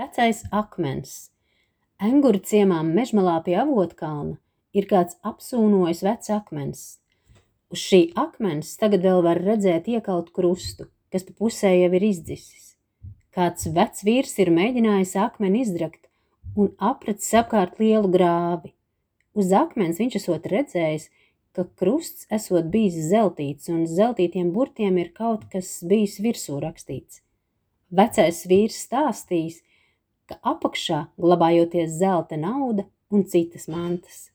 Vecais akmens. Enguru ciemā mežmalā pie avotkalna ir kāds apsūnojis vecs akmens. Uz šī akmens tagad vēl var redzēt iekalt krustu, kas pa pusē jau ir izdzisis. Kāds vecs vīrs ir mēģinājis akmeni izdragt un apracis apkārt lielu grāvi. Uz akmens viņš esot redzējis, ka krusts esot bijis zeltīts un zeltītiem burtiem ir kaut kas bijis virsū rakstīts. Vecais vīrs stāstījis, ka apakšā glabājoties zelta nauda un citas mantas.